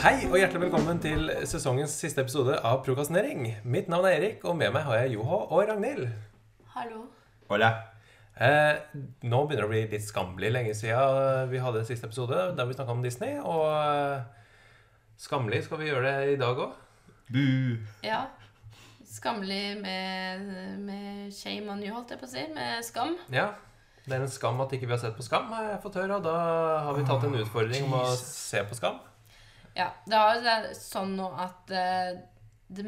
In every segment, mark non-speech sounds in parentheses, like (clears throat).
Hei og hjertelig velkommen til sesongens siste episode av Prokastinering. Mitt navn er Erik, og med meg har jeg Joho og Ragnhild. Hallo. Hola. Eh, nå begynner det å bli litt skammelig lenge siden vi hadde siste episode, der vi snakka om Disney. Og eh, skammelig skal vi gjøre det i dag òg. Bu. Ja. Skammelig med, med shame on you, holdt jeg på å si. Med skam. Ja. Det er en skam at ikke vi har sett på Skam, har jeg fått høre. Og da har vi tatt en utfordring om å se på Skam. Ja, det har jo sånn nå at eh, det,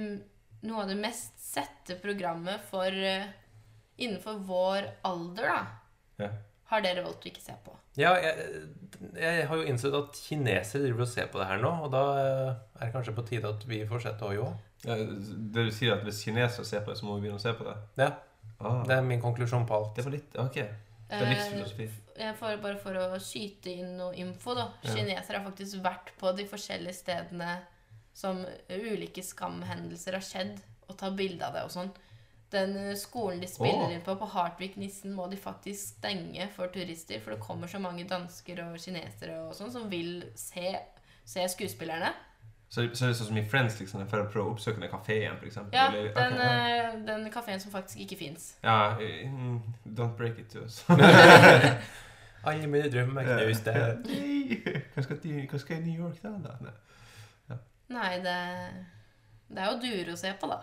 noe av det mest sette programmet for eh, innenfor vår alder, da, Ja. har dere valgt å ikke se på. Ja, jeg, jeg har jo innsett at kinesere driver og ser på det her nå, og da eh, er det kanskje på tide at vi får sett det òg. Ja, det du sier at hvis kinesere ser på det, så må vi begynne å se på det? Ja, Ah, det er min konklusjon på alt. det var litt Ok. Det er litt livsfilosofi. jeg får bare for å skyte inn noe info, da. Kinesere har faktisk vært på de forskjellige stedene som ulike skamhendelser har skjedd, og tatt bilde av det og sånn. Den eh, skolen de spiller oh. inn på, på Hartvik Nissen, må de faktisk stenge for turister, for det kommer så mange dansker og kinesere og sånn som vil se, se skuespillerne. Så, så er det sånn som i Friends, liksom, for å prøve å oppsøke den kafeen, eksempel? Ja, eller- den, ja. eh, den kafeen som faktisk ikke fins. Ja, mm, don't break it to us. (laughs) (laughs) Alle mine drømmer er knust. det. (laughs) Nei, Hva skal skal i New York da? da? Nei. Nei, det, det er jo duer å se på, da.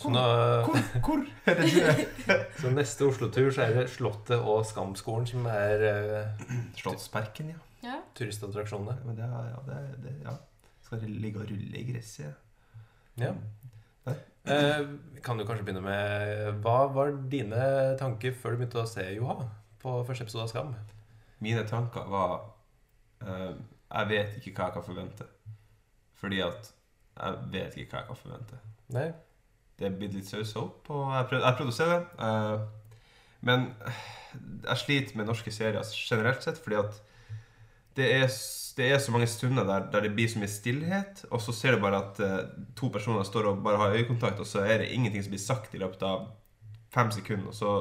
Så, nå, Hvor, hvor er det du så neste Oslo-tur så er det Slottet og Skamskolen som er uh, (clears throat) Slottsparken, ja. Ja. turistattraksjonene. Ja, det, ja, det, det, ja. Skal det ligge og rulle i gresset? Ja. Eh, kan du kanskje begynne med Hva var dine tanker før du begynte å se Joha på første episode av Skam? Mine tanker var eh, Jeg vet ikke hva jeg kan forvente. Fordi at jeg vet ikke hva jeg kan forvente. Nei? Det er blitt litt saus opp, og Jeg prøvde, jeg prøvde å se det. eh, men jeg sliter med norske serier generelt sett, fordi at det er, det er så mange stunder der, der det blir så mye stillhet, og så ser du bare at uh, to personer står og bare har øyekontakt, og så er det ingenting som blir sagt i løpet av fem sekunder, og så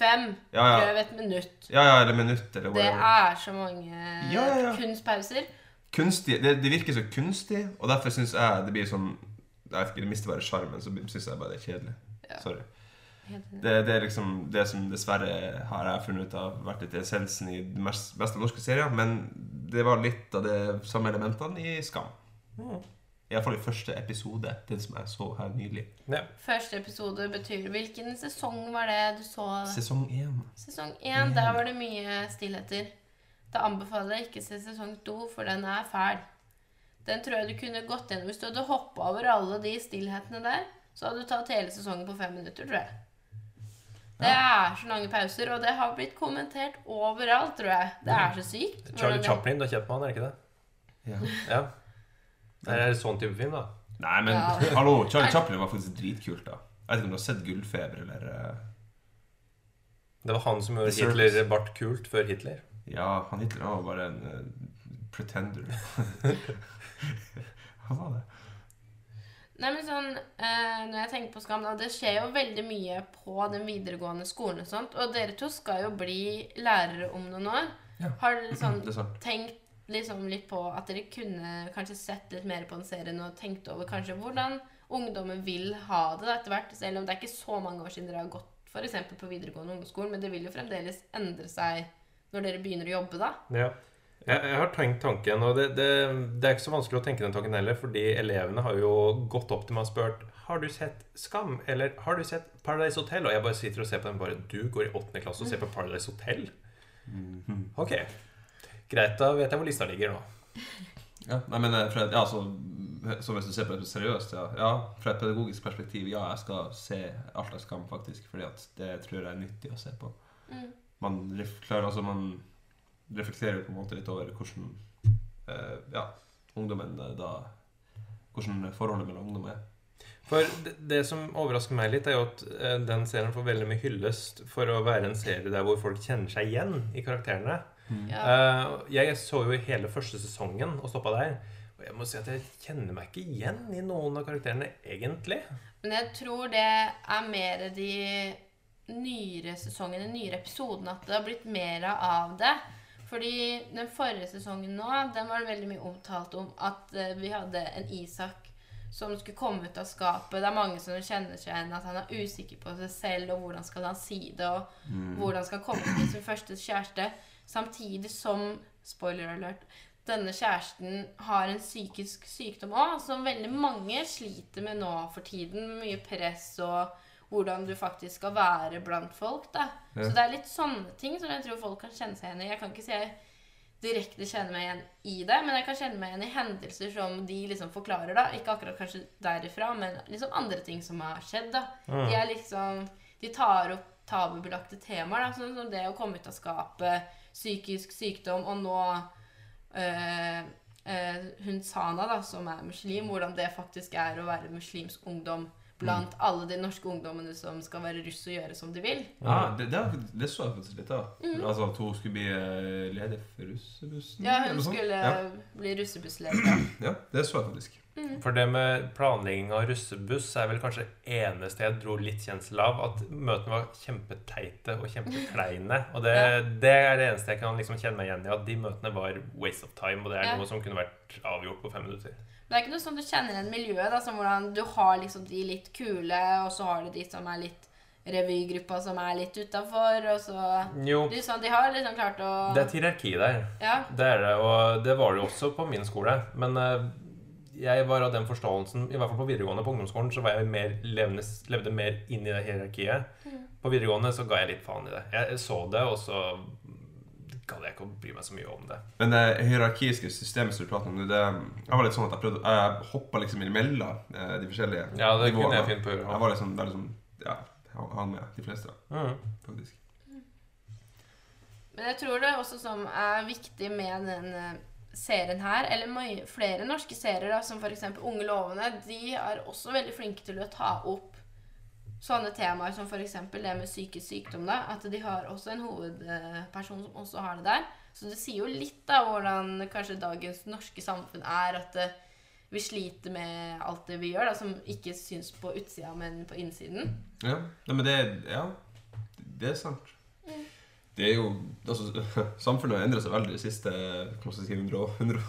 Fem. Ja, ja. Prøv et minutt. Ja, ja, eller minutt, eller Det whatever. er så mange Ja, ja, ja. kunstpauser. kunstig, det, det virker så kunstig, og derfor syns jeg det blir sånn Jeg vet ikke, Det mister bare sjarmen, så syns jeg bare det er kjedelig. Sorry. Det, det er liksom det som dessverre har jeg funnet ut av vært litt essensen i de beste norske serier, men det var litt av de samme elementene i Skam. Mm. Iallfall i første episode, den som jeg så her nylig. Ja. Første episode betyr Hvilken sesong var det du så? Sesong én. Sesong én. Der var det mye stillheter. Da anbefaler jeg ikke å se sesong to, for den er fæl. Den tror jeg du kunne gått gjennom hvis du hadde hoppa over alle de stillhetene der. Så hadde du tatt hele sesongen på fem minutter, tror jeg. Det er så lange pauser, og det har blitt kommentert overalt, tror jeg. Det er så sykt. Charlie det- Chaplin, du har kjent med han, er det ikke det? Ja. Ja. Det er sånn type film, da. Nei, men Ja. (laughs) hallo, Charlie Chaplin var faktisk dritkult, da. Jeg vet ikke om du har sett Gullfeber, eller eh, Det var han som gjorde Hitler bart kult før Hitler. Ja, han Hitler var bare en uh, pretender. (laughs) (laughs) han var det. Nei, men sånn, eh, Når jeg tenker på Skam, da, det skjer jo veldig mye på den videregående skolen. Og sånt, og dere to skal jo bli lærere om noen år. Ja. Har dere sånn, tenkt liksom litt på at dere kunne kanskje sett litt mer på den serien og tenkt over kanskje hvordan ungdommen vil ha det da, etter hvert? Selv om det er ikke så mange år siden dere har gått for på videregående ungdomsskolen, men det vil jo fremdeles endre seg når dere begynner å jobbe, da. Ja. Jeg, jeg har tenkt tanken, og det, det, det er ikke så vanskelig å tenke den tanken heller, fordi elevene har jo gått opp til meg og spurt Har du sett Skam, eller har du sett Paradise Hotel? Og jeg bare sitter og ser på dem bare Du går i åttende klasse og ser på Paradise Hotel? Mhm. Ok. Greit, da vet jeg hvor lista ligger nå. Ja, nei, men eh, fra, ja, så, så hvis du ser på det seriøst, ja. ja. Fra et pedagogisk perspektiv, ja, jeg skal se alt av Skam, faktisk. Fordi at det tror jeg er nyttig å se på. Mm. Man, klarer, altså, man reflekterer jo på en måte litt over hvordan eh, ja, ungdommen eh, da Hvordan forholdet mellom ungdom er. For det, det som overrasker meg litt, er jo at eh, den serien får veldig mye hyllest for å være en serie der hvor folk kjenner seg igjen i karakterene. Ja. Eh, jeg så jo hele første sesongen og stoppa der. Og jeg må si at jeg kjenner meg ikke igjen i noen av karakterene, egentlig. Men jeg tror det er mer de nyere sesongene, nyere episodene, at det har blitt mer av det. Fordi den forrige sesongen nå, den var det veldig mye omtalt om at eh, vi hadde en Isak som skulle komme ut av skapet. Det er mange som kjenner seg igjen at han er usikker på seg selv, og hvordan skal han si det, og hvordan skal han komme til sin første kjæreste. Samtidig som, spoiler alert, denne kjæresten har en psykisk sykdom òg, som veldig mange sliter med nå for tiden. Mye press og hvordan du faktisk skal være blant folk. da. Ja. Så det er litt sånne ting som jeg tror folk kan kjenne seg igjen i. Jeg kan ikke si jeg direkte kjenner meg igjen i det, men jeg kan kjenne meg igjen i hendelser som de liksom forklarer. da. Ikke akkurat kanskje derifra, men liksom andre ting som har skjedd. da. De er liksom, de tar opp tabubelagte temaer, da, sånn som det å komme ut av skapet, psykisk sykdom, og nå øh, øh, hun Sana, da, som er muslim, hvordan det faktisk er å være muslimsk ungdom blant alle de norske ungdommene som skal være russ og gjøre som de vil. Ja, det, det, det så jeg faktisk litt av. Altså at hun skulle bli eh, leder for russebussen? Ja, hun skulle Ja. bli russebussleder. (clears throat) ja, det så jeg faktisk. For det med planlegging av russebuss er vel kanskje eneste jeg dro litt kjensel av. At møtene var kjempeteite og kjempekleine. (laughs) Og det, Ja. det er det eneste jeg kan liksom kjenne meg igjen i. At de møtene var waste of time. Og det er Ja. noe som kunne vært avgjort på fem minutter. Det er ikke noe sånn du kjenner igjen miljøet, da, som hvordan du har liksom de litt kule, og så har du de som er litt revygruppa som er litt utafor, og så Jo, de, sånn, de har liksom klart å det er et hierarki der. Ja. Det er det, og det var det jo også på min skole. Men eh, jeg var av den forståelsen, i hvert fall på videregående på ungdomsskolen, så var jeg mer levende, levde mer inn i det hierarkiet. På videregående så ga jeg litt faen i det. Jeg så det, og så gadd jeg ikke å bry meg så mye om det. Men det hierarkiske systemet som du prater om, det, jeg var litt sånn at jeg prøvde Jeg hoppa liksom imellom eh, de forskjellige Ja, det kunne jeg finne på å gjøre. Jeg var liksom, liksom Ja, han med de fleste, Mm. faktisk. Men jeg tror det også som er viktig med den eh, serien her, eller flere norske serier, da, som f.eks. Unge lovende, de er også veldig flinke til å ta opp sånne temaer som f.eks. det med psykisk sykdom. da, At de har også en hovedperson som også har det der. Så det sier jo litt da hvordan kanskje dagens norske samfunn er. At eh, vi sliter med alt det vi gjør, da, som ikke syns på utsida, men på innsiden. Ja, Nei, men det Ja, det er sant. Det er jo Altså, (laughs) samfunnet har endret seg veldig de siste si, 100 år. 100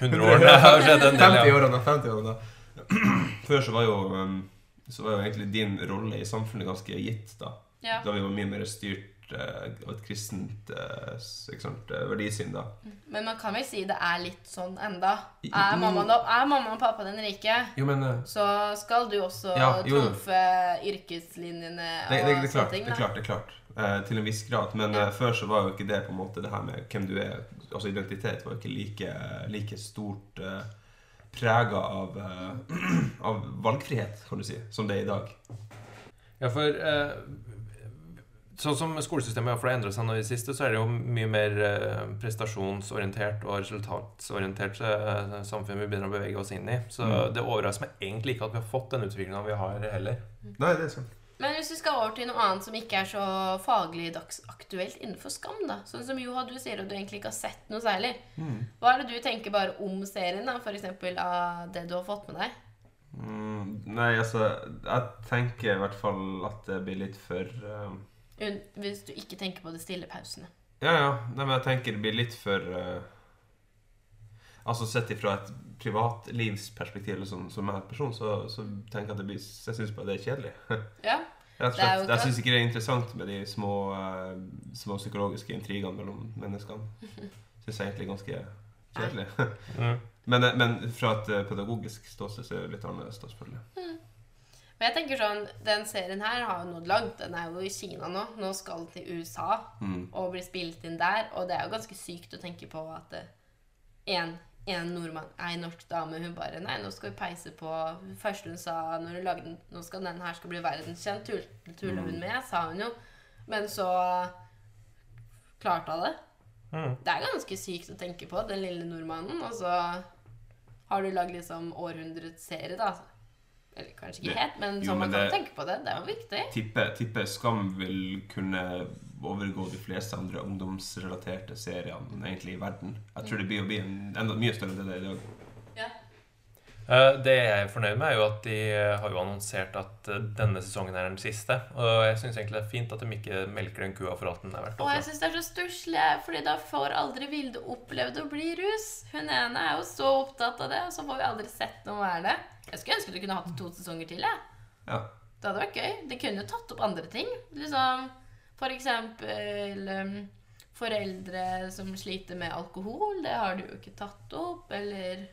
100 år, det har skjedd en del, 50 ja. (laughs) årene, 50 årene da. (clears throat) Før så var jo um, Så var jo egentlig din rolle i samfunnet ganske gitt, da. Ja. Da vi var mye mer styrt eh, av et kristent eh, sant, eh, verdisyn, da. Men man kan vel si det er litt sånn enda. Er mm. mamma, da, er mamma og pappa den rike, Jo, men eh, så skal du også Ja, trumfe yrkeslinjene og det, det, det, klart, sånne ting. det er klart, det er klart. Eh, til en viss grad. Men Ja. eh, før så var jo ikke det på en måte det her med hvem du er. Altså identitet var jo ikke like, like stort uh, prega av, eh, (clears throat) av valgfrihet, kan du si, som det er i dag. Ja, for eh, Sånn som skolesystemet har endret seg nå i det siste, så er det jo mye mer eh, prestasjonsorientert og resultatsorientert samfunn vi begynner å bevege oss inn i. Så Mm. det overrasker meg egentlig ikke at vi har fått den utviklinga vi har, heller. Nei, det er sant. Men hvis vi skal over til noe annet som ikke er så faglig dagsaktuelt innenfor Skam, da. Sånn som Joha, du sier at du egentlig ikke har sett noe særlig. Mm. Hva er det du tenker bare om serien, da? Eksempel av det du har fått med deg? Mm, nei, altså Jeg tenker i hvert fall at det blir litt for uh... Hvis du ikke tenker på de stille pausene. Ja, ja. Nei, men jeg tenker det blir litt for uh... Altså Sett ifra et privatlivsperspektiv eller sånn, som jeg er person, så, så tenker jeg at det blir Jeg syns bare det er kjedelig. (laughs) Ja. Rett og Det slett. Jeg syns ikke det er interessant med de små, eh, små psykologiske intrigene mellom menneskene. (laughs) Syns jeg egentlig er ganske kjedelig. (laughs) Men, eh, men fra et eh, pedagogisk ståsted så er det litt annerledes, da, selvfølgelig. Men jeg tenker sånn, Den serien her har jo nådd langt. Den er jo i Kina nå. Nå skal den til USA Mm. og blir spilt inn der. Og det er jo ganske sykt å tenke på at eh, en, nordmann, ei norsk dame, hun bare Nei, nå skal vi peise på første hun sa når hun lagde den, nå skal den her skal bli verdenskjent, tull- tulla hun med, sa hun jo. Men så klarte hun det. Mm. Det er ganske sykt å tenke på, den lille nordmannen. Og så har du lagd liksom århundrets serie, da. Eller kanskje ikke helt, men jo, så man kan det- tenke på det. Det er jo viktig. Tipper tippe Skam vil kunne overgå de fleste andre ungdomsrelaterte seriene egentlig i verden. Jeg tror det blir å bli en, enda mye større enn det er i dag. Ja. Eh, Det jeg er fornøyd med, er jo at de eh, har jo annonsert at eh, denne sesongen er den siste. Og jeg syns egentlig det er fint at de ikke melker den kua for alt den er verdt. Og jeg også. syns det er så stusslig, fordi da får aldri Vilde opplevd å bli rus. Hun ene er jo så opptatt av det, og så får vi aldri sett noe være det. Jeg skulle ønske du kunne hatt to sesonger til, jeg. Ja. Det hadde vært gøy. De kunne jo tatt opp andre ting. Liksom for eksempel um, foreldre som sliter med alkohol. Det har du jo ikke tatt opp. Eller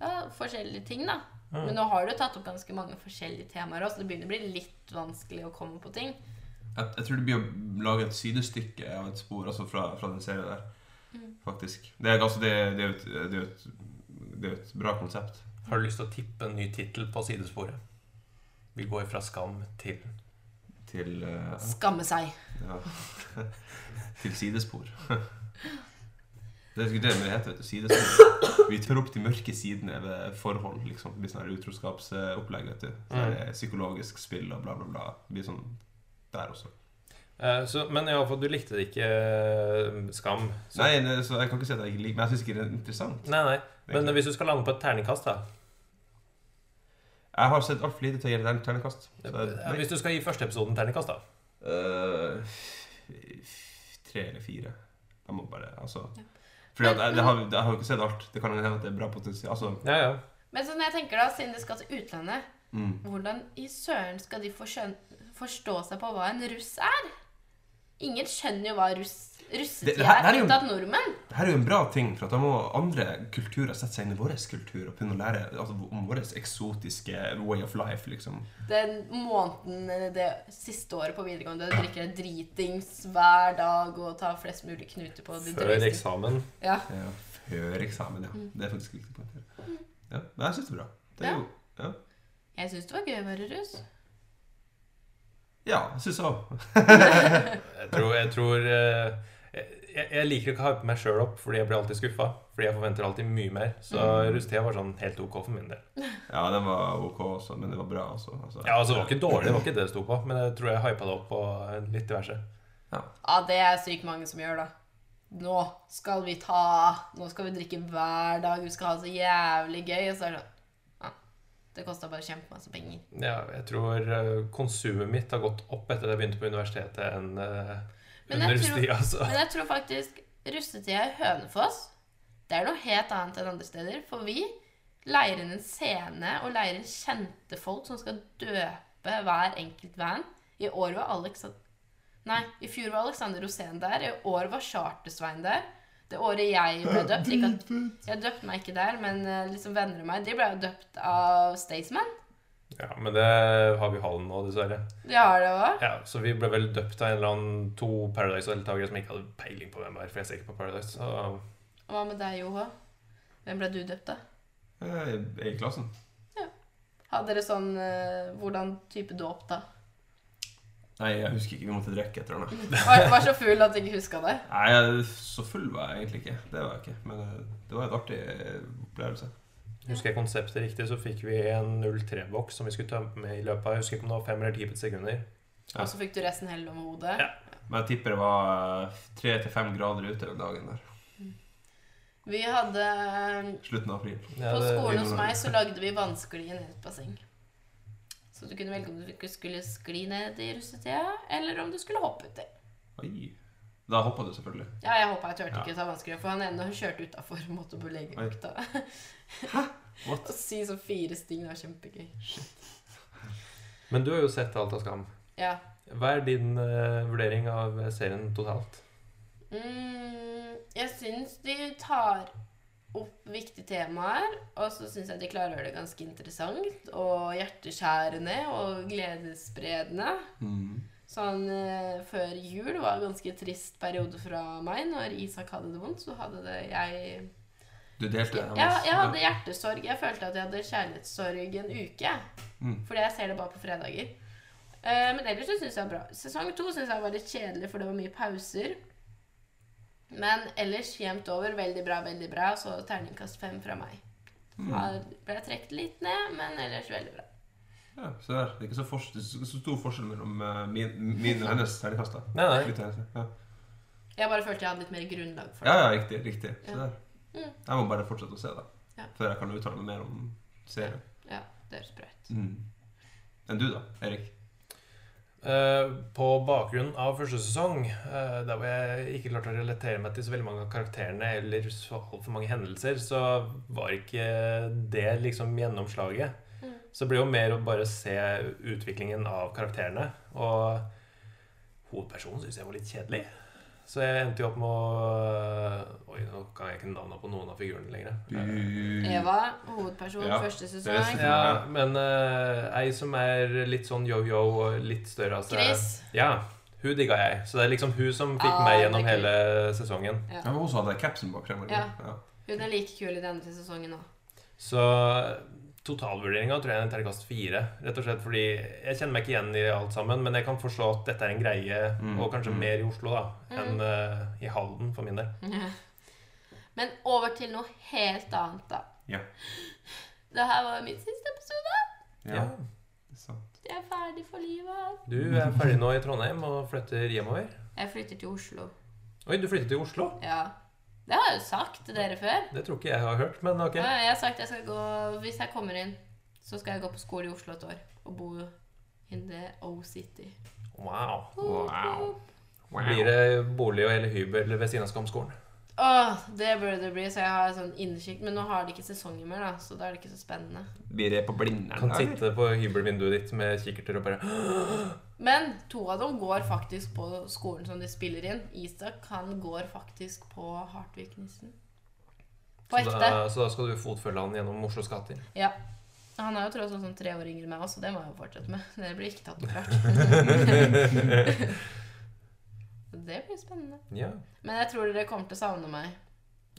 ja, forskjellige ting, da. Mm. Men nå har du tatt opp ganske mange forskjellige temaer òg, så det begynner å bli litt vanskelig å komme på ting. Jeg, jeg tror det blir å lage et sidestykke av et spor altså fra, fra den serien der. Faktisk. Det er, altså, det, det er et, det er et, det er et bra konsept. Har du lyst til å tippe en ny tittel på sidesporet? Vi går fra skam til Til uh, Skamme seg. ja. (laughs) Til sidespor. (laughs) Det er det det heter. vet du, Sidespor. Vi tør opp de mørke sidene ved forhold. liksom. Det blir sånn utroskapsopplegg. vet du. Så det er psykologisk spill og bla, bla, bla. Det blir sånn der også. Eh, så, Men i alle fall, du likte det ikke eh, Skam? Så, Nei, det, så jeg kan ikke si at jeg ikke liker Men jeg syns ikke det er interessant. nei, nei. Men hvis du skal lande på et terningkast, da? Jeg har sett altfor lite til å gi den terningkast. så Hvis du skal gi første episoden terningkast, da? Uh, tre eller fire. Jeg må bare Altså. Ja. Fordi at jeg, har, jeg har jo ikke sett alt. Det kan hende at det er bra potensial. Altså, Ja, ja. Men sånn jeg tenker da, siden de skal til utlandet, mm. hvordan i søren skal de forstå seg på hva en russ er? Ingen skjønner jo hva russ, Det- russetid er, unntatt nordmenn. Det her er jo en bra ting, for at da må andre kulturer sette seg inn i vår kultur og begynne å lære altså, om vår eksotiske way of life, liksom. Den måneden det siste året på videregående du drikker dritings hver dag og tar flest mulig knuter på Før drøyeste- eksamen. Ja. Ja, før eksamen, ja. Det er faktisk viktig å poengtere. Ja, men jeg syns det er bra. Det er Ja. jo Ja, Jeg syns det var gøy å være russ. ja jeg syns òg. (laughs) Jeg tror, jeg, tror eh, jeg, jeg liker ikke å hype meg sjøl opp, fordi jeg blir alltid skuffa. Fordi jeg forventer alltid mye mer. Så Mm. russetida var sånn helt ok for min del. (laughs) Ja, den var ok også, men det var bra også. Altså. Ja, altså Det var ikke dårlig, det var ikke det det sto på, men jeg tror jeg hypa det opp på litt diverse. Ja, det er sykt mange som gjør, da. Nå skal vi ta Nå skal vi drikke hver dag, vi skal ha det så jævlig gøy. Og så er det sånn ja, Det kosta bare kjempemasse penger. Ja, jeg tror eh, konsumet mitt har gått opp etter at jeg begynte på universitetet enn uh, Men jeg tror- Altså. Men jeg tror faktisk russetida i Hønefoss Det er noe helt annet enn andre steder. For vi leier inn en scene og leier inn kjente folk som skal døpe hver enkelt van. I år var Alex Nei, i fjor var Alexander Rosén der. I år var Charter-Svein der. Det året jeg ble døpt ikke at, Jeg døpte meg ikke der, men eh, liksom venner av meg De ble jo døpt av Staysman. Ja, men det har vi i hallen nå, dessverre. Ja, det var. Ja, Så vi ble vel døpt av en eller annen to Paradise-deltakere som ikke hadde peiling på hvem var, for jeg ser ikke på Paradise. Så Hva med deg, Joha? Hvem ble du døpt av? Er i klassen. Hadde dere sånn eh, Hvordan type dåp, da? Nei, jeg husker ikke. Vi måtte drikke etter henne. (laughs) Var, var så full at du ikke huska det? Nei, så full var jeg egentlig ikke. Det var jeg ikke. Men eh, det var en artig eh, opplevelse. Husker jeg konseptet riktig, så fikk vi en 03-boks som vi skulle tømme med i løpet av Jeg husker ikke om det var fem eller ti sekunder. Ja. Og så fikk du resten helle over hodet. Ja. Men jeg tipper det var tre til fem grader ute den dagen der. Vi hadde Slutten av april. Ja, På det- skolen hos meg så lagde vi vannskli ned i et basseng. Så du kunne velge om du ikke skulle skli ned i russetida, eller om du skulle hoppe uti. Oi. Da hoppa du selvfølgelig. Ja, jeg håpa jeg turte Ja. ikke å ta vannskli, for han ene kjørte utafor og måtte på (laughs) legevakta. What? Å si så fire sting var kjempegøy. Men du har jo sett alt av Skam. Ja. Hva er din uh, vurdering av serien totalt? Mm, jeg syns de tar opp viktige temaer, og så syns jeg de klarer å gjøre det ganske interessant og hjerteskjærende og gledesspredende. Mm. Sånn uh, før jul var en ganske trist periode fra meg. Når Isak hadde det vondt, så hadde det jeg Du delte Ja, jeg hadde hjertesorg. Jeg følte at jeg hadde kjærlighetssorg en uke. Mm. Fordi jeg ser det bare på fredager. Uh, men ellers så syns jeg det er bra. Sesong to syns jeg var litt kjedelig, for det var mye pauser. Men ellers jevnt over veldig bra, veldig bra. Så terningkast fem fra meg. Mm. Her ble jeg trukket litt ned, men ellers veldig bra. Ja, se der. Det er ikke så, for, det er så stor forskjell mellom uh, min, min og hennes terningkast. Nei, nei. Ja. Jeg bare følte jeg hadde litt mer grunnlag for ja, ja, riktig. riktig. Se Ja. der. Mm. Jeg må bare fortsette å se, da. Ja. Før jeg kan uttale meg mer om serien. Ja, det er sprøtt. Mm. Enn du, da, Erik? Eh, på bakgrunn av første sesong, eh, der hvor jeg ikke klarte å relatere meg til så veldig mange av karakterene eller så altfor mange hendelser, så var ikke det liksom gjennomslaget. Mm. Så det ble jo mer å bare se utviklingen av karakterene. Og hovedpersonen syns jeg var litt kjedelig. Så jeg endte jo opp med å Oi, nå kan jeg ikke navnet på noen av figurene lenger. Eva, hovedperson, Ja, første sesong. Ja, men uh, ei som er litt sånn yo-yo og litt større av seg Chris. Ja, hun digga jeg. Så det er liksom hun som fikk Ah, meg gjennom hele sesongen. Ja. Hun som hadde capsen bak frem. Ja. ja. Hun er like kul i denne sesongen òg. Så totalvurderinga tror jeg er en terningkast fire. Rett og slett fordi jeg kjenner meg ikke igjen i alt sammen, men jeg kan forstå at dette er en greie, Mm, og kanskje mm. mer i Oslo da, enn Mm. eh, i Halden, for min del. Men over til noe helt annet, da. Ja. Det her var min siste episode. Ja. Ja. det er sant. Jeg er ferdig for livet. Du er ferdig nå i Trondheim og flytter hjemover. Jeg flytter til Oslo. Oi, du flytter til Oslo? Ja. Det har jeg jo sagt til dere før. Det tror ikke jeg har hørt, men ok. Ja, Jeg har sagt jeg skal gå Hvis jeg kommer inn, så skal jeg gå på skole i Oslo et år. Og bo in the O-City. Wow. Wow. Wow. Blir det bolig og hele hybel ved siden av Skamskolen? Åh, det burde det bli, så jeg har sånn innsikt. Men nå har de ikke sesonger mer, da, så da er det ikke så spennende. Blir det på Blindern? Kan sitte på hybelvinduet ditt med kikkerter og bare Men to av dem går faktisk på skolen som de spiller inn. Isak han går faktisk på Hartvig-nissen. På så ekte. da, så da skal du fotfølge han gjennom Oslos gater? Ja. Han er jo tross alt sånn tre år yngre enn meg også, det må jeg jo fortsette med. Det blir ikke tatt opp (laughs) Det blir spennende. Ja, Men jeg tror dere kommer til å savne meg.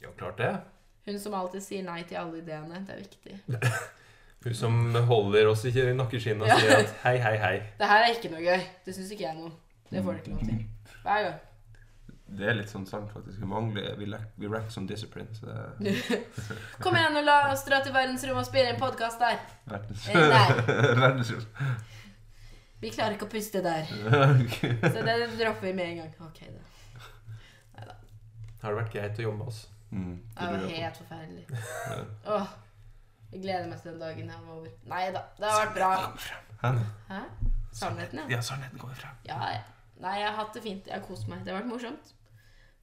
ja klart det. Hun som alltid sier nei til alle ideene. Det er viktig. (laughs) Hun som holder oss i nakkeskinnet og Ja. sier at hei, hei, hei. Det her er ikke noe gøy. Det syns ikke jeg noe. Det får du ikke lov til. Hver gang. Det er litt sånn sant, faktisk. Vi mangler Vi lack, we lack some discipline. Så (laughs) Kom igjen og la oss dra til verdensrommet og spille en podkast der. verdens Nei, (laughs) Verdensrom. vi klarer ikke å puste der. (laughs) Så det dropper vi med en gang. Ok, da. Har det vært greit å jobbe med oss? Mm, det Det var helt forferdelig. Åh, jeg gleder meg til den dagen her var over. Nei da, det har vært bra. Sannheten? Hæ? Sannheten, ja. Ja, sannheten kommer fram. Ja, ja. Nei, jeg har hatt det fint. Jeg har kost meg. Det har vært morsomt.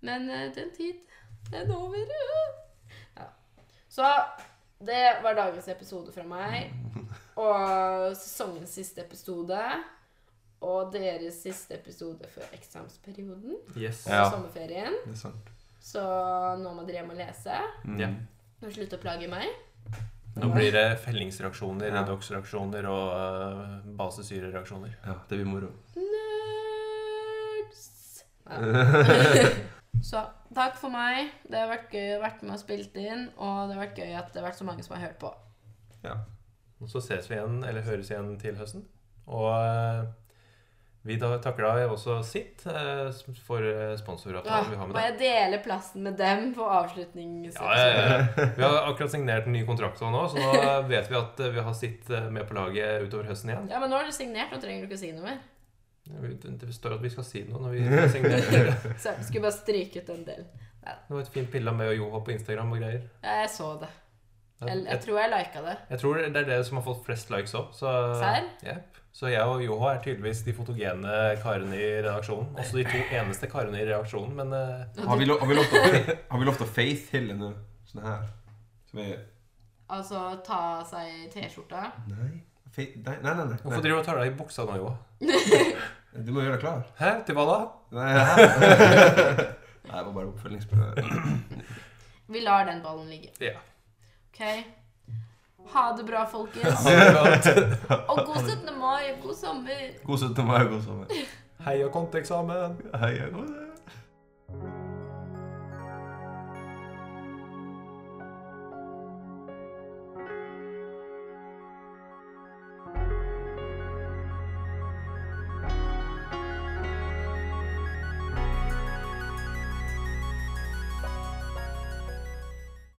Men uh, den tid, den er over. Ja. Så det var dagens episode fra meg. (laughs) Og sesongens siste episode. Og deres siste episode før eksamensperioden. Yes. Og Ja. sommerferien. Det er sant. Så nå må dere hjem og lese. Mm. Ja. Og slutte å plage meg. Nå blir det fellingsreaksjoner, Ja. redox-reaksjoner og uh, basesyrereaksjoner. ja, det blir moro. Nerds. Ja. (laughs) Så takk for meg. Det har vært gøy å vært med og spilt inn. Og det har vært gøy at det har vært så mange som har hørt på. Ja. Og så ses vi igjen, eller høres igjen til høsten. Og eh, vi takker da også sitt uh, for sponsoravtalen ja, vi har med deg. jeg dele plassen med dem på Ja, ja, ja. Vi har akkurat signert en ny kontrakt nå, så nå vet vi at eh, vi har sitt eh, med på laget utover høsten igjen. Ja, men nå har du signert, nå trenger du ikke si noe mer. Det står at vi skal si noe når vi signerer. (laughs) Skulle bare stryke ut en del. Det var et fint bilde av meg og Joha på Instagram og greier. Ja, jeg så det. Jeg, jeg tror jeg lika det. jeg tror det er det som har fått flest likes òg. Så, yep. Så jeg og Joha er tydeligvis de fotogene karene i redaksjonen. Også de to eneste karene i redaksjonen, men uh... Har vi, lov, har vi lov til har vi lov til å faith-hylle nå? Sånn her. Som er Altså ta seg T-skjorta. Nei. Nei, nei, nei. nei. hvorfor driver du og tar deg i buksa nå, Joha? (laughs) Du må gjøre deg klar. Hæ? Til hva da? (laughs) Nei, det var bare oppfølgingsspørsmål. Vi lar den ballen ligge. Ja. OK? Ha det bra, folkens. (laughs) Ha det godt. Og god 17. mai. God sommer. God 17. mai og god sommer. Heia konteksamen! Hei, konteeksamen.